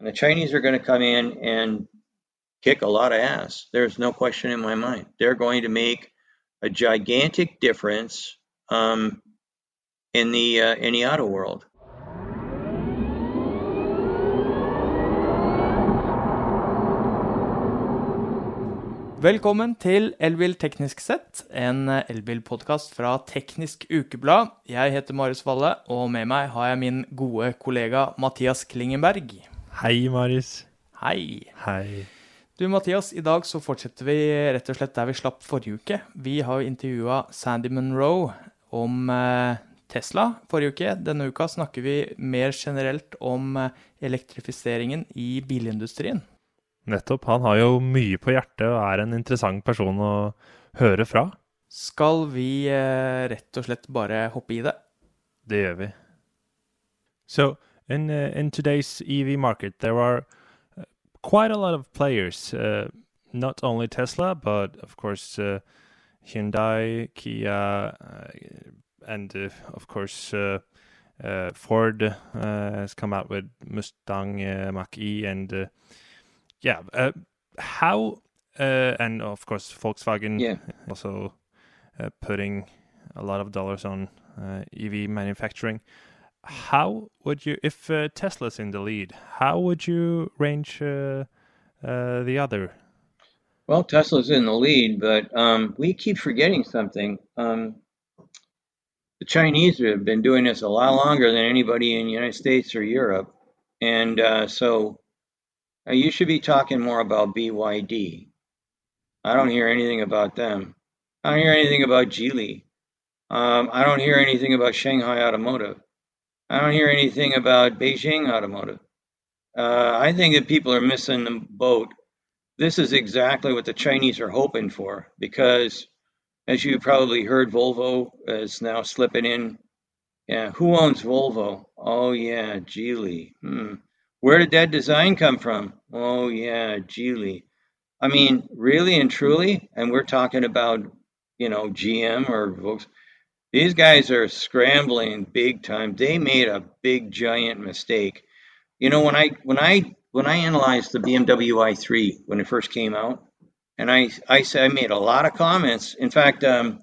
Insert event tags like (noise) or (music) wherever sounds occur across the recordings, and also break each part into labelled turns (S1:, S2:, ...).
S1: And the Chinese are going to come in and kick a lot of ass. There's no question in my mind. They're going to make a gigantic difference um, in the uh, in the auto world.
S2: Velkommen til Elbil teknisk sett, en elbilpodkast fra Teknisk Ukeblad. Jeg heter Marius Valle, og med meg har jeg min gode kollega Mathias Klingenberg.
S3: Hei, Marius.
S2: Hei.
S3: Hei.
S2: Du, Mathias, i dag så fortsetter vi rett og slett der vi slapp forrige uke. Vi har jo intervjua Sandy Monroe om eh, Tesla forrige uke. Denne uka snakker vi mer generelt om eh, elektrifiseringen i bilindustrien.
S3: Nettopp. Han har jo mye på hjertet og er en interessant person å høre fra.
S2: Skal vi eh, rett og slett bare hoppe i det?
S3: Det gjør vi. So, in, uh, in today's EV market, there are uh, quite a lot of players. Uh, not only Tesla, but of course uh, Hyundai, Kia, uh, and uh, of course Ford has come out with Mustang Mach-E and yeah, uh, how uh, and of course Volkswagen
S1: Yeah.
S3: also uh, putting a lot of dollars on uh, EV manufacturing. How would you, if uh, Tesla's in the lead, how would you range uh, uh, the other?
S1: Well, Tesla's in the lead, but um, we keep forgetting something. Um, the Chinese have been doing this a lot longer than anybody in the United States or Europe, and uh, so uh, you should be talking more about BYD. I don't hear anything about them. I don't hear anything about Geely. Um, I don't hear anything about Shanghai Automotive. I don't hear anything about Beijing Automotive. Uh, I think that people are missing the boat. This is exactly what the Chinese are hoping for because, as you probably heard, Volvo is now slipping in. Yeah, who owns Volvo? Oh, yeah, Geely. Hmm. Where did that design come from? Oh, yeah, Geely. I mean, really and truly, and we're talking about, you know, GM or Volkswagen. These guys are scrambling big time. They made a big giant mistake. You know, when I when I when I analyzed the BMW i3 when it first came out, and I I said I made a lot of comments. In fact, um,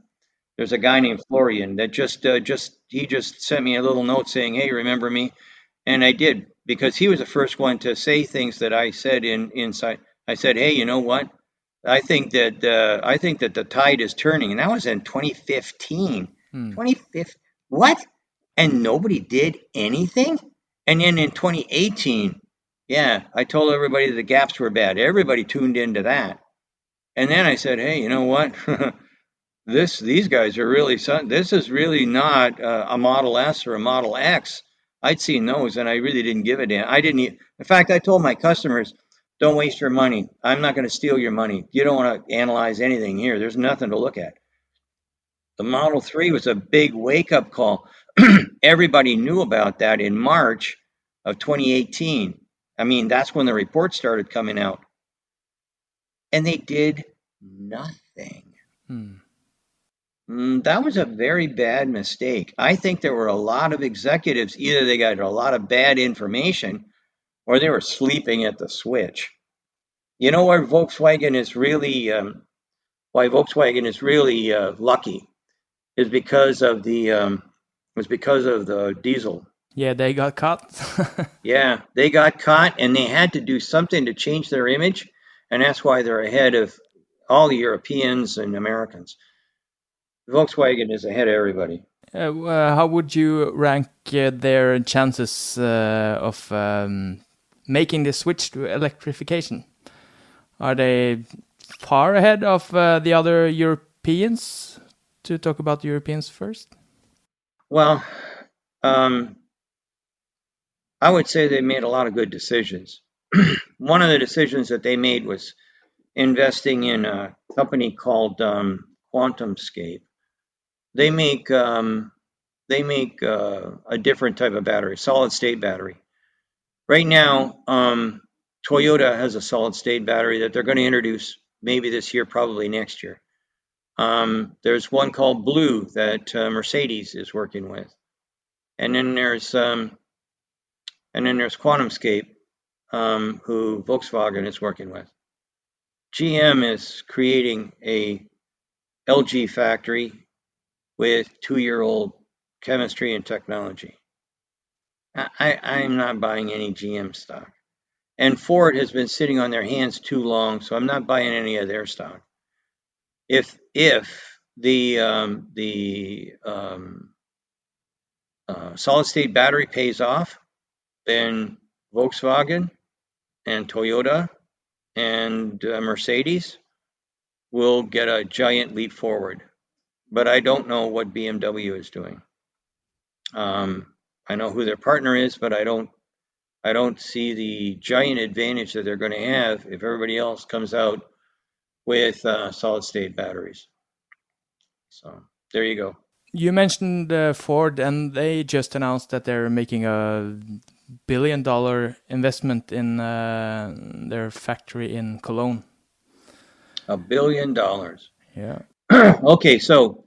S1: there's a guy named Florian that just uh, just he just sent me a little note saying, "Hey, remember me?" And I did because he was the first one to say things that I said in inside. I said, "Hey, you know what? I think that uh, I think that the tide is turning." And that was in 2015.
S2: Hmm.
S1: 2015. What? And nobody did anything? And then in 2018, yeah, I told everybody the gaps were bad. Everybody tuned into that. And then I said, hey, you know what? (laughs) this these guys are really this is really not uh, a Model S or a Model X. I'd seen those, and I really didn't give a damn. I didn't. e- In fact, I told my customers, don't waste your money. I'm not going to steal your money. You don't want to analyze anything here. There's nothing to look at. The Model 3 was a big wake up call. (clears throat) Everybody knew about that in March of 2018. I mean, that's when the reports started coming out. And they did nothing.
S2: Hmm.
S1: Mm, that was a very bad mistake. I think there were a lot of executives, either they got a lot of bad information or they were sleeping at the switch. You know where Volkswagen is really, um, why Volkswagen is really uh, lucky is because of the, um, was because of the diesel.
S2: Yeah, they got caught. (laughs)
S1: Yeah, they got caught and they had to do something to change their image, and that's why they're ahead of all the Europeans and Americans. Volkswagen is ahead of everybody.
S2: Uh, uh, how would you rank uh, their chances uh, of um, making the switch to electrification? Are they far ahead of uh, the other Europeans? To talk about the Europeans first.
S1: Well, um, I would say they made a lot of good decisions. (clears throat) One of the decisions that they made was investing in a company called um, QuantumScape. They make um, they make uh, a different type of battery, solid state battery. Right now, um, Toyota has a solid state battery that they're going to introduce maybe this year, probably next year. Um, there's one called Blue that uh, Mercedes is working with, and then there's um, and then there's QuantumScape. um, who Volkswagen is working with. GM is creating a LG factory with two-year-old chemistry and technology. I, I'm not buying any GM stock. And Ford has been sitting on their hands too long, so I'm not buying any of their stock. If if the um, the um, uh, solid state battery pays off, then Volkswagen and Toyota and uh, Mercedes will get a giant leap forward. But I don't know what BMW is doing. Um, I know who their partner is, but I don't I don't see the giant advantage that they're going to have if everybody else comes out with uh, solid state batteries. So there you go.
S2: You mentioned uh, Ford, and they just announced that they're making a billion dollar investment in uh, their factory in Cologne.
S1: A billion dollars.
S2: Yeah. (clears throat)
S1: okay, so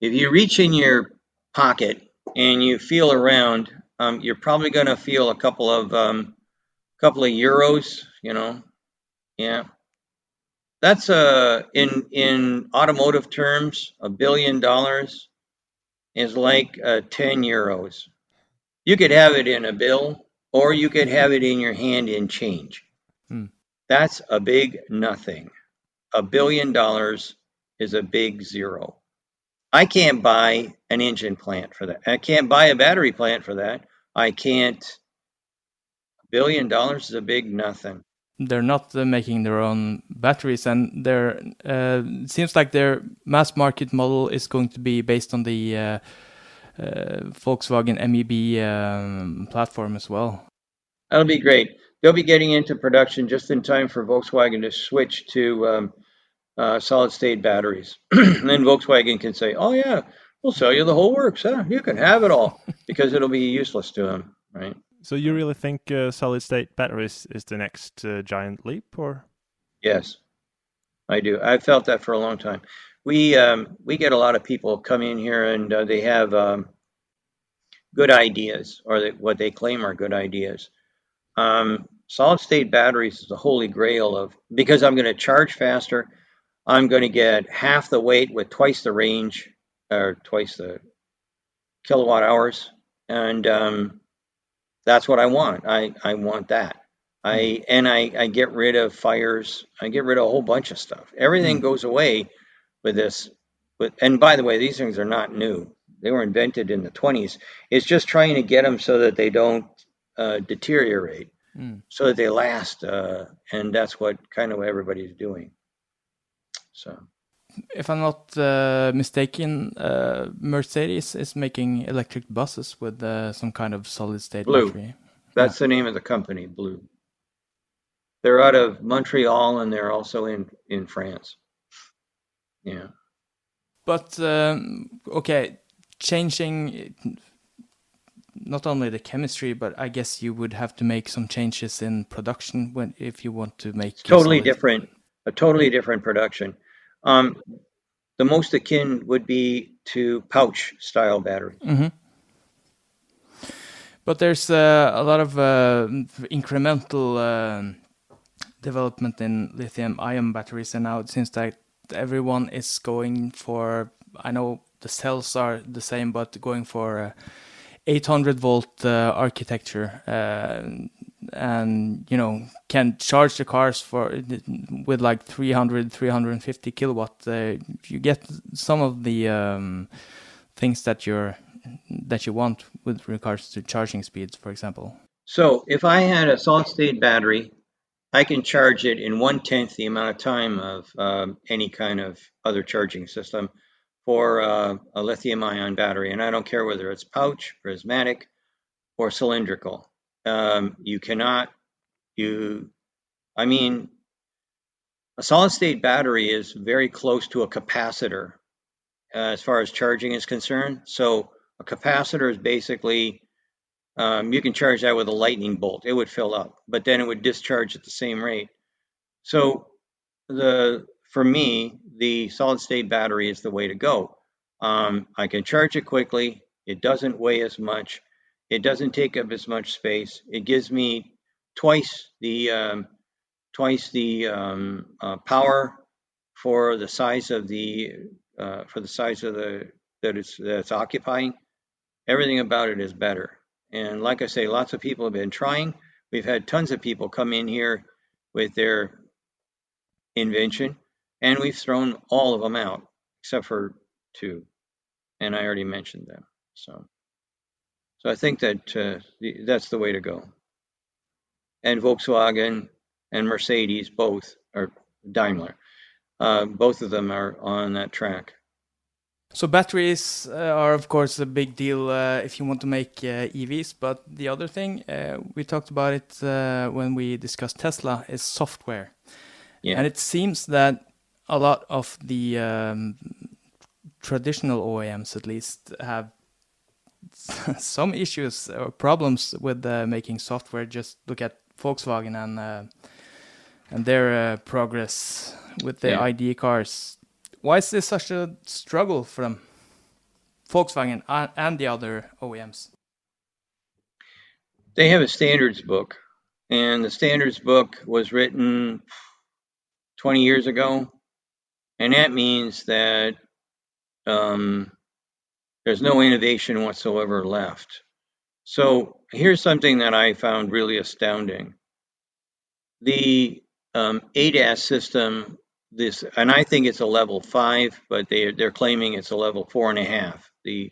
S1: if you reach in your pocket and you feel around, um, you're probably going to feel a couple of um, couple of euros. You know, yeah. That's uh in in automotive terms, a billion dollars is like uh, 10 euros. You could have it in a bill or you could have it in your hand in change.
S2: Hmm.
S1: That's a big nothing. A billion dollars is a big zero. I can't buy an engine plant for that. I can't buy a battery plant for that. I can't. A billion dollars is a big nothing.
S2: They're not uh, making their own batteries, and their uh, seems like their mass market model is going to be based on the uh, uh Volkswagen MEB um, platform as well.
S1: That'll be great. They'll be getting into production just in time for Volkswagen to switch to um, uh, solid state batteries. (clears throat) and then Volkswagen can say, oh, yeah, we'll sell you the whole works. Huh? You can have it all because it'll be useless to them, right?
S3: So you really think uh, solid state batteries is the next uh, giant leap, or?
S1: Yes, I do. I've felt that for a long time. We um, we get a lot of people come in here and uh, they have um, good ideas, or what they claim are good ideas. Um, solid state batteries is the holy grail of because I'm going to charge faster I'm going to get half the weight with twice the range or twice the kilowatt hours. And um, that's what I want. I, I want that. I mm-hmm. and I, I get rid of fires. I get rid of a whole bunch of stuff. Everything mm. goes away with this. With, and by the way, these things are not new. They were invented in the 20s. It's just trying to get them so that they don't uh, deteriorate, mm. so that they last. Uh, and that's what kind of what everybody's doing. So,
S2: if I'm not uh, mistaken, uh, Mercedes is making electric buses with uh, some kind of solid state
S1: Blue.
S2: battery.
S1: That's yeah. the name of the company, Blue. They're out of Montreal and they're also in in France. Yeah.
S2: But um, okay, changing not only the chemistry, but I guess you would have to make some changes in production when if you want to make
S1: totally different, a totally different production. Um, the most akin would be to pouch style battery.
S2: Mm-hmm. But there's uh, a lot of uh, incremental uh, development in lithium ion batteries, and now it seems that everyone is going for. I know the cells are the same, but going for 800 volt uh, architecture uh, and you know can charge the cars for with like 300 350 kilowatt uh, you get some of the um, things that you're that you want with regards to charging speeds for example.
S1: So if i had a solid state battery i can charge it in one tenth the amount of time of um, any kind of other charging system for uh, a lithium ion battery. And i don't care whether it's pouch prismatic or cylindrical um, you cannot, you, I mean, a solid state battery is very close to a capacitor uh, as far as charging is concerned. So a capacitor is basically, um, you can charge that with a lightning bolt. It would fill up, but then it would discharge at the same rate. So the for me, the solid state battery is the way to go. Um, I can charge it quickly. It doesn't weigh as much. It doesn't take up as much space. It gives me twice the um, twice the um, uh, power for the size of the uh, for the size of the that it's that's occupying. Everything about it is better. And like I say, lots of people have been trying. We've had tons of people come in here with their invention, and we've thrown all of them out except for two, and I already mentioned them. So, so I think that uh, the, that's the way to go. And Volkswagen and Mercedes both, are Daimler, uh, both of them are on that track.
S2: So batteries uh, are of course a big deal uh, if you want to make uh, EVs, but the other thing uh, we talked about it uh, when we discussed Tesla is software,
S1: Yeah.
S2: and it seems that a lot of the um, traditional OEMs, at least, have (laughs) some issues or problems with uh, making software. Just look at Volkswagen and and their progress with the
S1: Yeah.
S2: ID cars why is this such a struggle for them, Volkswagen and, and the other OEMs?
S1: They have a standards book, and the standards book was written 20 years ago, and that means that um, there's no innovation whatsoever left. So here's something that I found really astounding. The um, ADAS system, this, and I think it's a level five, but they they're claiming it's a level four and a half. The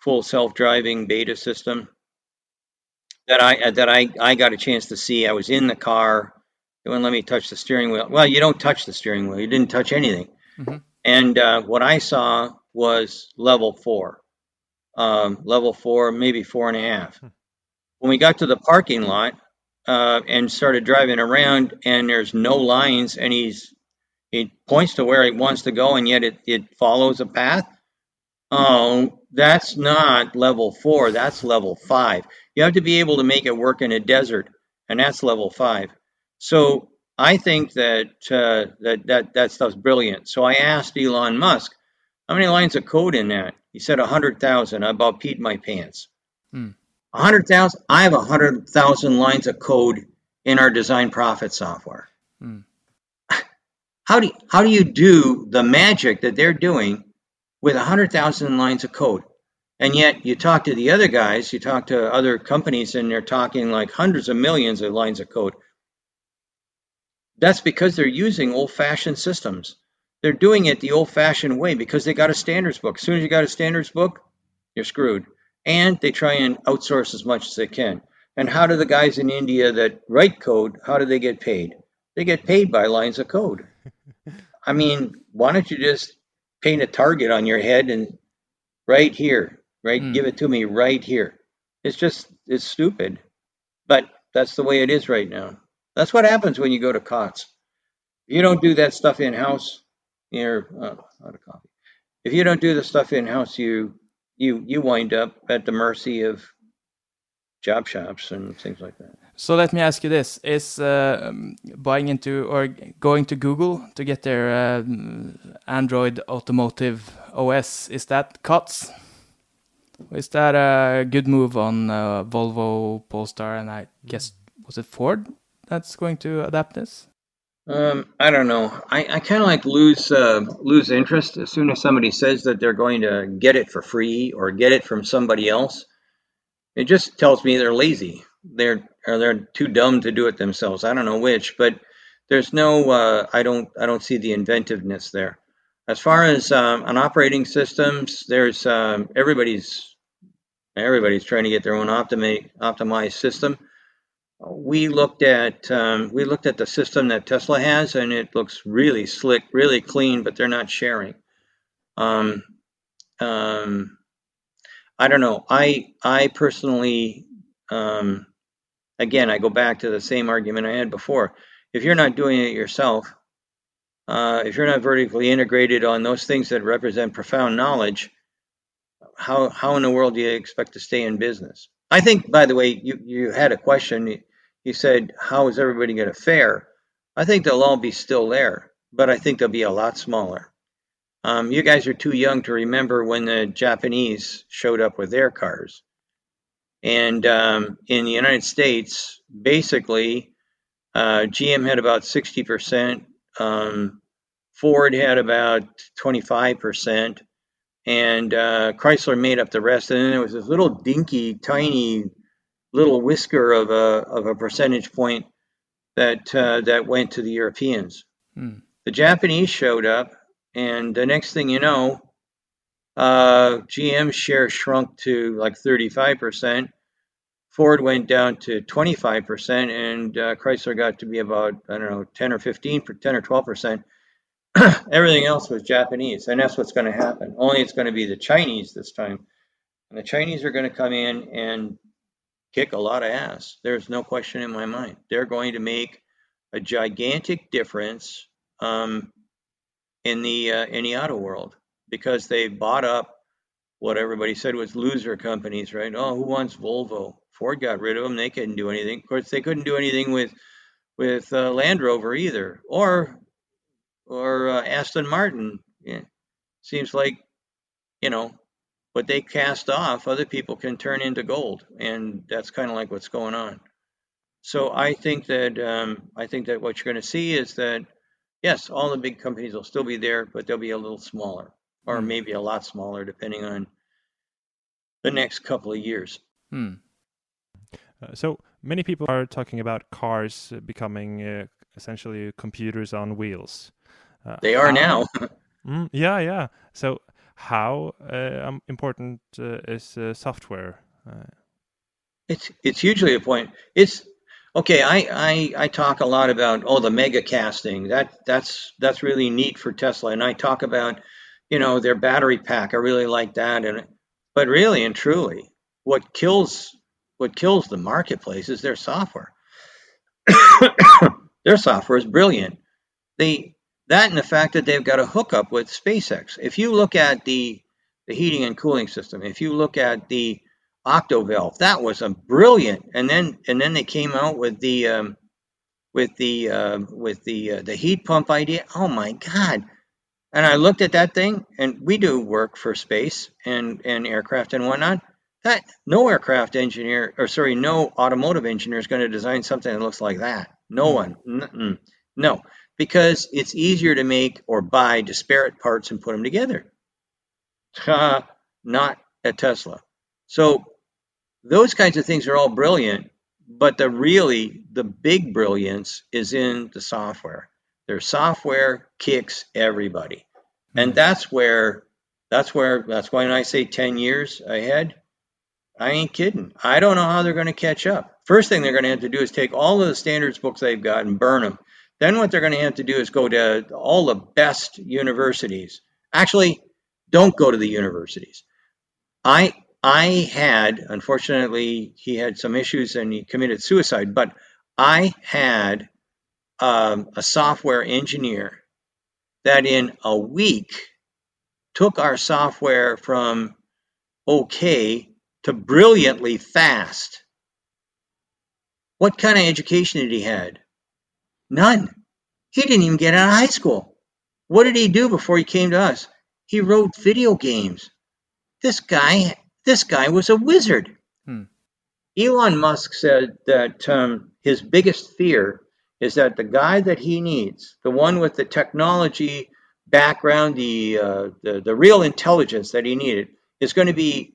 S1: full self-driving beta system that I that I I got a chance to see. I was in the car. They wouldn't let me touch the steering wheel. Well, you don't touch the steering wheel. You didn't touch anything.
S2: Mhm.
S1: And uh, what I saw was level four, um, level four, maybe four and a half. When we got to the parking lot uh, and started driving around, and there's no lines, and he's he points to where he wants to go, and yet it it follows a path. Oh, that's not level four. That's level five. You have to be able to make it work in a desert, and that's level five. So I think that uh, that that that stuff's brilliant. So I asked Elon Musk, how many lines of code in that? He said a hundred thousand. I about peed my pants.
S2: Hmm.
S1: A hundred thousand. I have a hundred thousand lines of code in our design profit software.
S2: Hmm. (laughs)
S1: How do you, how do you do the magic that they're doing with a hundred thousand lines of code? And yet you talk to the other guys, you talk to other companies, and they're talking like hundreds of millions of lines of code. That's because they're using old-fashioned systems. They're doing it the old-fashioned way because they got a standards book. As soon as you got a standards book, you're screwed. And they try and outsource as much as they can. And how do the guys in India that write code, how do they get paid? They get paid by lines of code. I mean, why don't you just paint a target on your head and right here, right?
S2: Mm.
S1: Give it to me right here. It's just, it's stupid. But that's the way it is right now. That's what happens when you go to COTS. If you don't do that stuff in house, you're uh, out of coffee. If you don't do the stuff in house, you you you wind up at the mercy of job shops and things like that.
S2: So let me ask you this: Is uh, um, buying into or going to Google to get their um, Android Automotive OS is that COTS? Is that a good move on uh, Volvo, Polestar, and I guess was it Ford that's going to adapt this?
S1: Um, I don't know. I, I kind of like lose uh, lose interest as soon as somebody says that they're going to get it for free or get it from somebody else. It just tells me they're lazy. They're or they're too dumb to do it themselves. I don't know which, but there's no. Uh, I don't. I don't see the inventiveness there. As far as um, on operating systems, there's um, everybody's everybody's trying to get their own optimi- optimized system we looked at um, we looked at the system that Tesla has, and it looks really slick, really clean, but they're not sharing. Um, um, I don't know. I I personally, um, again, I go back to the same argument I had before. If you're not doing it yourself, uh, if you're not vertically integrated on those things that represent profound knowledge, how how in the world do you expect to stay in business? I think, by the way, you, you had a question. You said, how is everybody going to fare? I think they'll all be still there, but I think they'll be a lot smaller. Um, you guys are too young to remember when the Japanese showed up with their cars. And um, in the United States, basically, uh, GM had about 60%, um, Ford had about 25%, and uh, Chrysler made up the rest. And then there was this little dinky, tiny little whisker of a, of a percentage point that, uh, that went to the Europeans.
S2: Hmm.
S1: The Japanese showed up, and the next thing you know, uh, GM share shrunk to like 35%. Ford went down to 25%, and uh, Chrysler got to be about, I don't know, 10 or 15, 10 or 12%. (clears throat) Everything else was Japanese, and that's what's going to happen. Only it's going to be the Chinese this time. And the Chinese are going to come in and kick a lot of ass. There's no question in my mind. They're going to make a gigantic difference um, in the uh, in the auto world because they bought up what everybody said was loser companies, right? Oh, who wants Volvo? Ford got rid of them. They couldn't do anything. Of course, they couldn't do anything with with uh, Land Rover either, or or uh, Aston Martin. Yeah. Seems like you know what they cast off, other people can turn into gold, and that's kind of like what's going on. So I think that um, I think that what you're going to see is that yes, all the big companies will still be there, but they'll be a little smaller, or
S2: Hmm.
S1: maybe a lot smaller, depending on the next couple of years.
S2: Hmm.
S3: Uh, so many people are talking about cars becoming uh, essentially computers on wheels. Uh,
S1: They are now. (laughs)
S3: Mm, yeah, yeah. So how uh, um, important uh, is uh, software?
S1: It's it's usually a point. It's okay. I, I I talk a lot about oh the mega casting. That that's that's really neat for Tesla. And I talk about you know their battery pack. I really like that. And but really and truly, what kills what kills the marketplace is their software. (coughs) their software is brilliant. They that and the fact that they've got a hookup with SpaceX. If you look at the the heating and cooling system, if you look at the Octovalve. That was a brilliant. And then and then they came out with the um, with the uh, with the uh, the heat pump idea. Oh my god! And I looked at that thing, and we do work for space and and aircraft and whatnot. That no aircraft engineer or sorry, no automotive engineer is going to design something that looks like that. No one. Mm-mm. No, because it's easier to make or buy disparate parts and put them together. Not at Tesla. So those kinds of things are all brilliant, but the really the big brilliance is in the software. Their software kicks everybody. Hmm. And that's where that's where that's why when I say 10 years ahead, I ain't kidding. I don't know how they're going to catch up. First thing they're going to have to do is take all of the standards books they've got and burn them. Then what they're going to have to do is go to all the best universities. Actually, don't go to the universities. I I had, unfortunately, he had some issues and he committed suicide, but I had um, a software engineer that in a week took our software from okay to brilliantly fast. What kind of education did he had? None. He didn't even get out of high school. What did he do before he came to us? He wrote video games. This guy this guy was a wizard.
S2: Hmm.
S1: Elon Musk said that um, his biggest fear is that the guy that he needs, the one with the technology background, the uh, the, the real intelligence that he needed, is going to be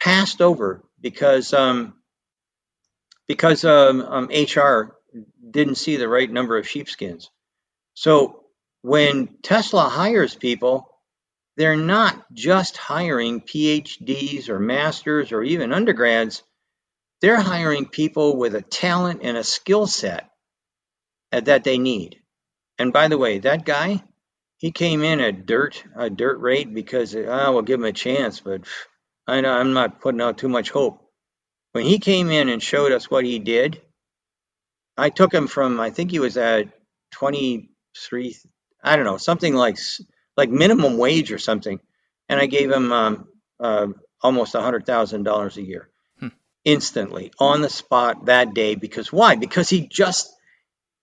S1: passed over because um, because um, um, HR didn't see the right number of sheepskins. So when Tesla hires people, they're not just hiring PhDs or masters or even undergrads. They're hiring people with a talent and a skill set uh, that they need. And by the way, that guy, he came in at dirt a dirt rate because oh, we'll give him a chance, but I know I'm not putting out too much hope. When he came in and showed us what he did, I took him from I think he was at 23, I don't know, something like like minimum wage or something, and I gave him um, uh, almost a hundred thousand dollars a year
S2: Hmm.
S1: instantly on the spot that day. Because why? Because he just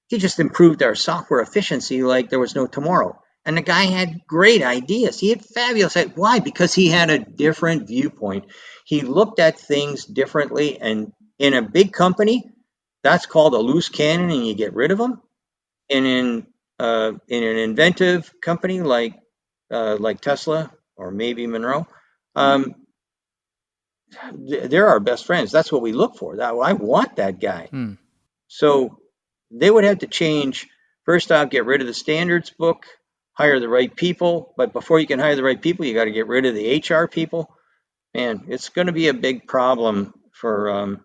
S1: he just improved our software efficiency like there was no tomorrow. And the guy had great ideas. He had fabulous. Why? Because he had a different viewpoint. He looked at things differently. And in a big company, that's called a loose cannon, and you get rid of them. And in uh, in an inventive company like uh, like Tesla or maybe Munro, um, they're our best friends. That's what we look for. That I want that guy.
S2: Hmm.
S1: So they would have to change. First off, get rid of the standards book, hire the right people. But before you can hire the right people, you got to get rid of the HR people. Man, it's going to be a big problem for. Um,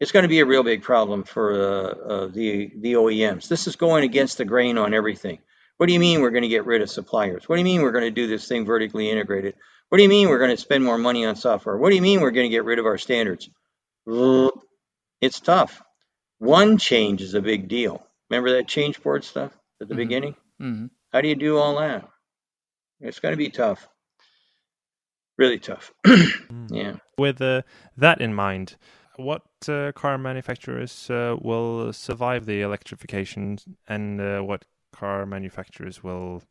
S1: it's going to be a real big problem for uh, uh, the the OEMs. This is going against the grain on everything. What do you mean we're going to get rid of suppliers? What do you mean we're going to do this thing vertically integrated? What do you mean we're going to spend more money on software? What do you mean we're going to get rid of our standards? It's tough. One change is a big deal. Remember that change board stuff at the
S2: Mhm.
S1: beginning?
S2: Mhm.
S1: How do you do all that? It's going to be tough. Really tough. (clears throat)
S3: Mm.
S1: yeah.
S3: With uh, that in mind, what uh, car manufacturers uh, will survive the electrification and uh, what car manufacturers will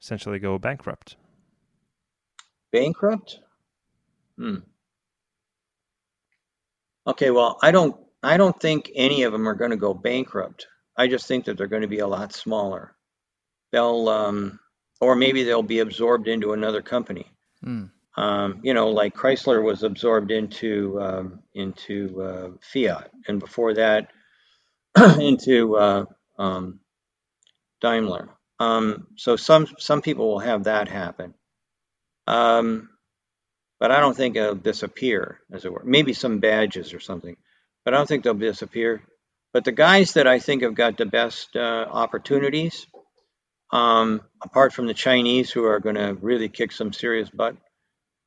S3: essentially go bankrupt?
S1: Bankrupt? Hmm. Okay, well, I don't I don't think any of them are going to go bankrupt. I just think that they're going to be a lot smaller. They'll um or maybe they'll be absorbed into another company.
S2: Mm.
S1: Um, you know, like Chrysler was absorbed into um, into uh, Fiat, and before that, (clears throat) into uh, um, Daimler. Um, so some some people will have that happen, um, but I don't think it'll disappear, as it were. Maybe some badges or something, but I don't think they'll disappear. But the guys that I think have got the best uh, opportunities, um, apart from the Chinese who are going to really kick some serious butt,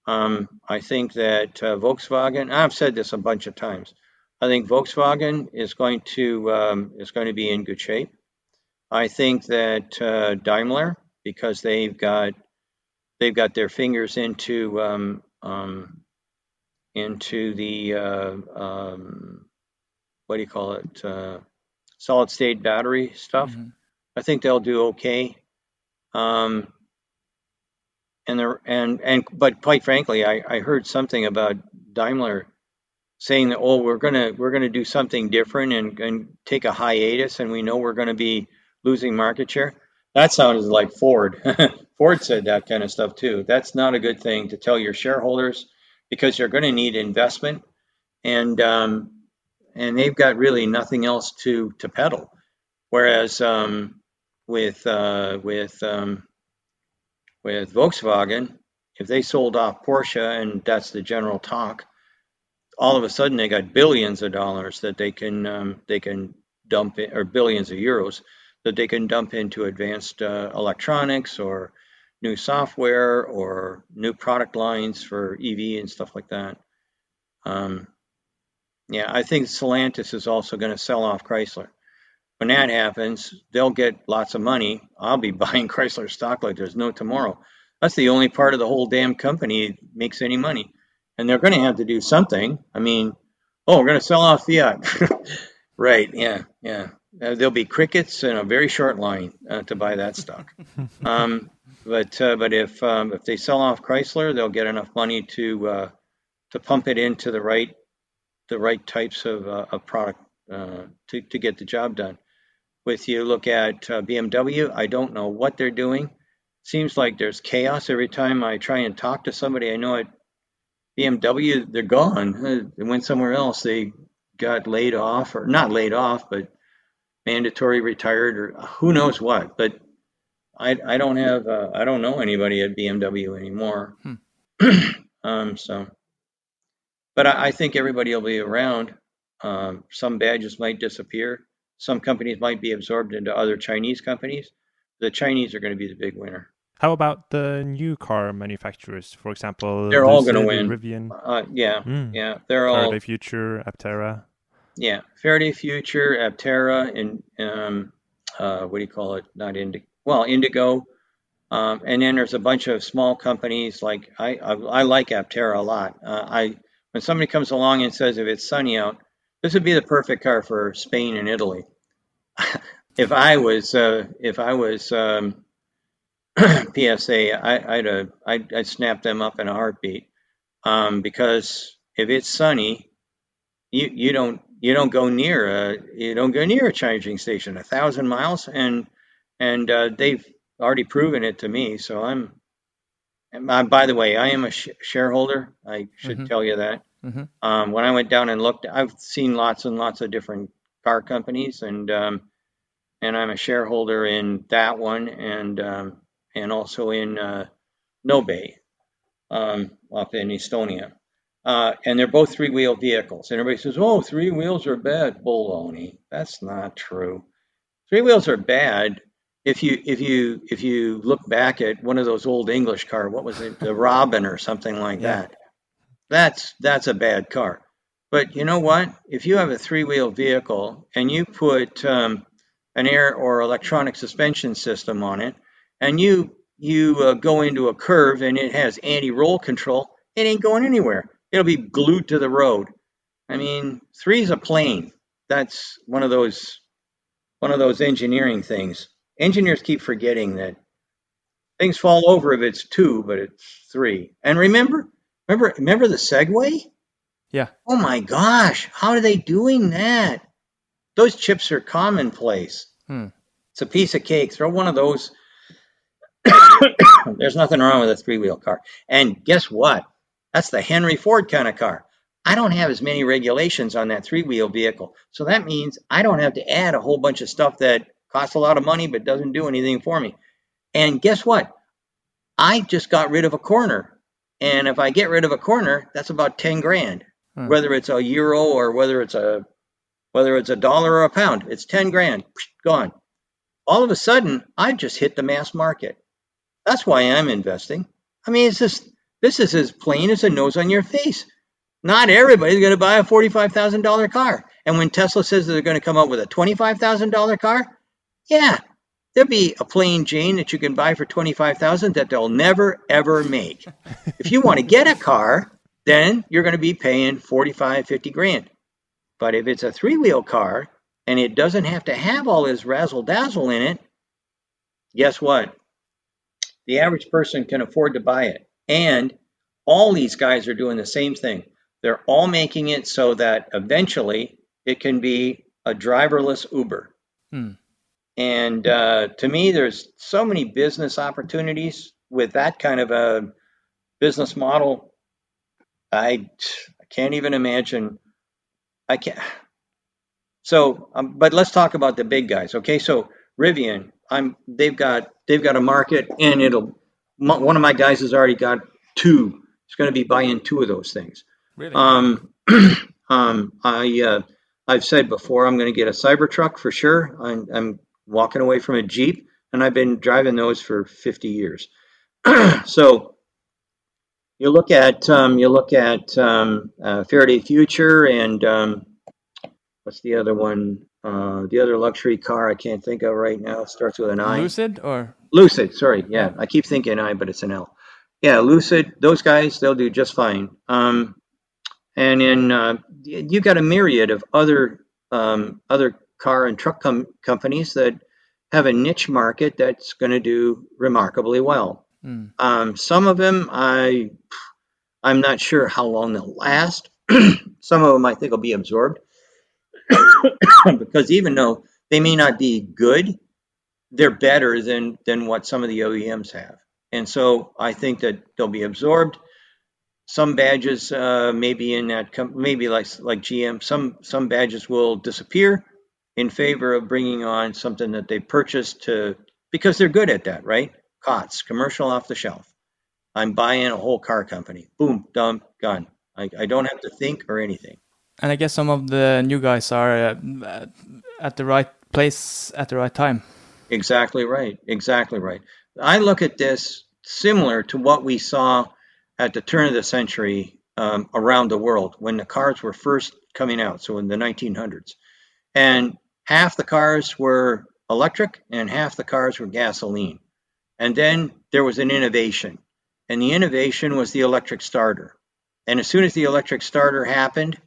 S1: um, I think that uh, Volkswagen. I've said this a bunch of times. I think Volkswagen is going to um, is going to be in good shape. I think that uh, Daimler, because they've got they've got their fingers into um, um, into the uh, um, what do you call it uh, solid state battery stuff.
S2: Mhm.
S1: I think they'll do okay. Um, and there and and but quite frankly, I, I heard something about Daimler saying that oh we're gonna we're gonna do something different and, and take a hiatus and we know we're gonna be losing market share. That sounded like Ford. (laughs) Ford said that kind of stuff too. That's not a good thing to tell your shareholders because you're going to need investment and um, and they've got really nothing else to to peddle. Whereas um, with uh, with um, with Volkswagen, if they sold off Porsche and that's the general talk, all of a sudden they got billions of dollars that they can um, they can dump in, or billions of euros that they can dump into advanced uh, electronics or new software or new product lines for EV and stuff like that. Um, yeah, I think Stellantis is also going to sell off Chrysler. When that happens, they'll get lots of money. I'll be (laughs) buying Chrysler stock like there's no tomorrow. That's the only part of the whole damn company that makes any money. And they're going to have to do something. I mean, oh, we're going to sell off Fiat. (laughs) right, yeah, yeah. Uh, there'll be crickets and a very short line uh, to buy that stock. (laughs) um, but uh, but if um, if they sell off Chrysler, they'll get enough money to uh, to pump it into the right the right types of, uh, of product uh, to to get the job done. With you look at uh, BMW, I don't know what they're doing. Seems like there's chaos every time I try and talk to somebody I know at BMW. They're gone. Uh, They went somewhere else. They got laid off, or not laid off, but mandatory retired, or who knows what. But I I don't have uh, I don't know anybody at BMW anymore. (clears throat) um, so, but I, I think everybody will be around. Um, some badges might disappear. Some companies might be absorbed into other Chinese companies. The Chinese are going to be the big winner.
S3: How about the new car manufacturers? For example,
S1: They're all gonna win.
S3: Rivian,
S1: Uh, yeah,
S3: mm.
S1: yeah, they're all
S3: Faraday Future, Aptera.
S1: yeah. Faraday Future, Aptera, and um, uh, what do you call it? Not Indigo. Well, Indigo. Um, and then there's a bunch of small companies like I I, I like Aptera a lot. Uh, I when somebody comes along and says if it's sunny out, this would be the perfect car for Spain and Italy. (laughs) if I was uh, if I was um, (clears throat) PSA, I, I'd, uh, I'd, I'd snap them up in a heartbeat. Um, because if it's sunny, you, you don't, you don't go near a, you don't go near a charging station, a thousand miles. And, and, uh, they've already proven it to me. So I'm, and uh, by the way, I am a sh- shareholder. I should
S2: Mhm.
S1: tell you that.
S2: Mhm.
S1: Um, when I went down and looked, I've seen lots and lots of different car companies, and um, and I'm a shareholder in that one, and um, and also in uh, Nobe, um, up in Estonia. Uh, and they're both three-wheel vehicles. And everybody says, "Oh, three wheels are bad." Baloney. That's not true. Three wheels are bad if you if you if you look back at one of those old English car. What was it? The Robin or something like
S2: Yeah.
S1: that. That's that's a bad car. But you know what? If you have a three-wheel vehicle and you put um, an air or electronic suspension system on it, and you you uh, go into a curve and it has anti-roll control, it ain't going anywhere. It'll be glued to the road. I mean, three's a plane. That's one of those one of those engineering things. Engineers keep forgetting that things fall over if it's two, but it's three. And remember, remember, remember the Segway?
S2: Yeah.
S1: Oh my gosh, how are they doing that? Those chips are commonplace.
S2: Hmm.
S1: It's a piece of cake. Throw one of those. (coughs) There's nothing wrong with a three wheel car. And guess what? That's the Henry Ford kind of car. I don't have as many regulations on that three wheel vehicle. So that means I don't have to add a whole bunch of stuff that costs a lot of money but doesn't do anything for me. And guess what? I just got rid of a corner. And if I get rid of a corner, that's about 10 grand.
S2: Hmm.
S1: Whether it's a euro or whether it's a whether it's a dollar or a pound, it's 10 grand gone. All of a sudden, I've just hit the mass market. That's why I'm investing. I mean, it's just this is as plain as a nose on your face. Not everybody's going to buy a $45,000 car. And when Tesla says they're going to come up with a $25,000 car, yeah, there'll be a plain Jane that you can buy for 25,000 that they'll never ever make. (laughs) if you want to get a car, then you're going to be paying 45, 50 grand. But if it's a three-wheel car and it doesn't have to have all this razzle dazzle in it, guess what? The average person can afford to buy it. And all these guys are doing the same thing. They're all making it so that eventually it can be a driverless Uber.
S2: Hmm.
S1: And uh, to me, there's so many business opportunities with that kind of a business model. I, I can't even imagine. I can't. So, um, but let's talk about the big guys. Okay, so Rivian, I'm they've got they've got a market, and it'll. One of my guys has already got two. He's going to be buying two of those things.
S2: Really?
S1: Um, (clears throat) um, I uh, I've said before I'm going to get a Cybertruck for sure. I'm, I'm walking away from a Jeep, and I've been driving those for 50 years. (clears throat) so you look at um, you look at um, uh, Faraday Future and um, what's the other one? Uh, the other luxury car I can't think of right now. It starts with an I.
S2: Lucid or
S1: Lucid, sorry. Yeah, I keep thinking I, but it's an L. Yeah, Lucid, those guys, they'll do just fine. Um, and in uh, you got a myriad of other um, other car and truck com- companies that have a niche market that's going to do remarkably well.
S2: Hmm.
S1: Um, some of them, I I'm not sure how long they'll last. (clears throat) some of them I think will be absorbed (coughs) because even though they may not be good, they're better than than what some of the OEMs have. And so I think that they'll be absorbed. Some badges, uh, maybe in that, com- maybe like like GM, some some badges will disappear in favor of bringing on something that they purchased to because they're good at that, right? COTS, commercial off the shelf. I'm buying a whole car company. Boom, dump, gone. I, I don't have to think or anything.
S2: and I guess some of the new guys are uh, at the right place at the right time.
S1: Exactly right. Exactly right. I look at this similar to what we saw at the turn of the century um, around the world when the cars were first coming out, so in the 1900s. And half the cars were electric and half the cars were gasoline. And then there was an innovation, and the innovation was the electric starter. And as soon as the electric starter happened,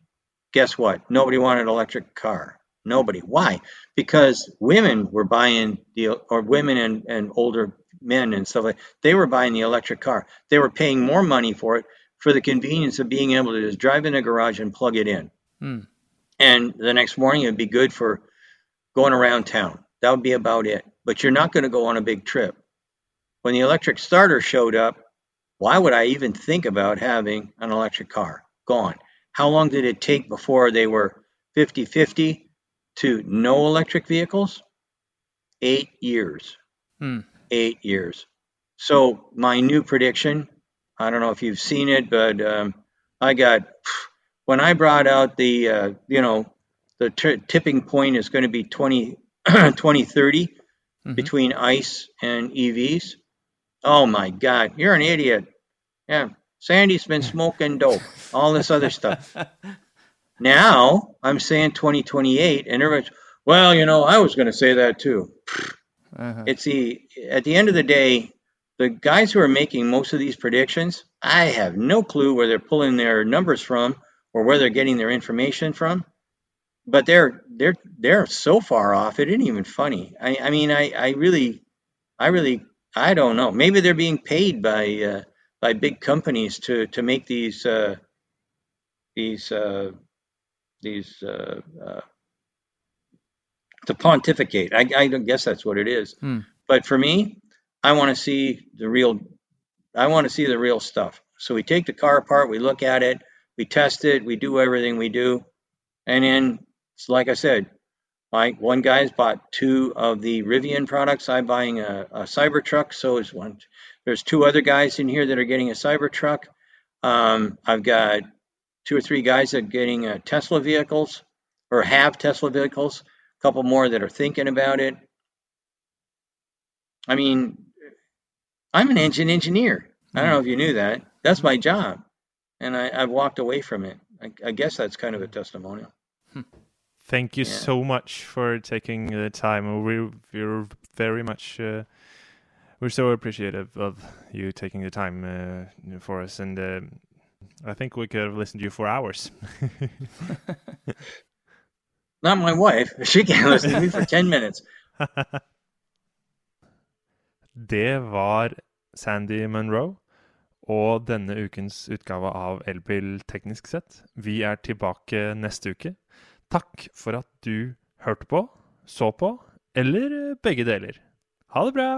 S1: guess what? Nobody wanted an electric car. Nobody. Why? Because women were buying the or women and, and older men and stuff like they were buying the electric car. They were paying more money for it for the convenience of being able to just drive in a garage and plug it in.
S2: Hmm.
S1: And the next morning it'd be good for going around town. That would be about it. But you're not going to go on a big trip. When the electric starter showed up, why would I even think about having an electric car? Gone. How long did it take before they were 50 50 to no electric vehicles? Eight years.
S2: Hmm.
S1: Eight years. So, my new prediction I don't know if you've seen it, but um, I got, when I brought out the, uh, you know, the t- tipping point is going to be 20, (clears throat) 2030
S2: Mhm.
S1: between ICE and EVs. Oh my God, you're an idiot. Yeah, Sandy's been (laughs) smoking dope, all this other stuff. (laughs) Now I'm saying 2028, and everybody's, well, you know, I was going to say that too.
S2: Uh-huh.
S1: It's the at the end of the day, the guys who are making most of these predictions, I have no clue where they're pulling their numbers from or where they're getting their information from. But they're they're they're so far off. It isn't even funny. I, I mean, I, I really, I really, I don't know. Maybe they're being paid by uh, by big companies to to make these uh, these uh, these uh, uh, to pontificate. I, I don't guess that's what it is.
S2: Hmm.
S1: But for me, I want to see the real. I want to see the real stuff. So we take the car apart, we look at it, we test it, we do everything we do, and then, it's like I said, one guy's bought two of the Rivian products. I'm buying a, a Cybertruck. So is one. There's two other guys in here that are getting a Cybertruck. Um, I've got two or three guys that are getting uh, Tesla vehicles or have Tesla vehicles. A couple more that are thinking about it. I mean, I'm an engine engineer. I don't know if you knew that. That's my job, and I, I've walked away from it. I, I guess that's kind of a testimonial.
S3: Thank you
S1: Yeah.
S3: so much for taking the time. We, we're very much, uh, we're so appreciative of you taking the time uh, for us. And uh, I think we could have listened to you for hours. (laughs)
S1: Not my wife. (laughs) She can't listen to me for 10 minutes. (laughs)
S3: Det var Sandy Munro og denne ukens utgave av Elbil teknisk sett. Vi er tilbake neste uke. Takk for at du hørte på, så på, eller begge deler. Ha det bra!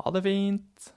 S2: Ha det fint.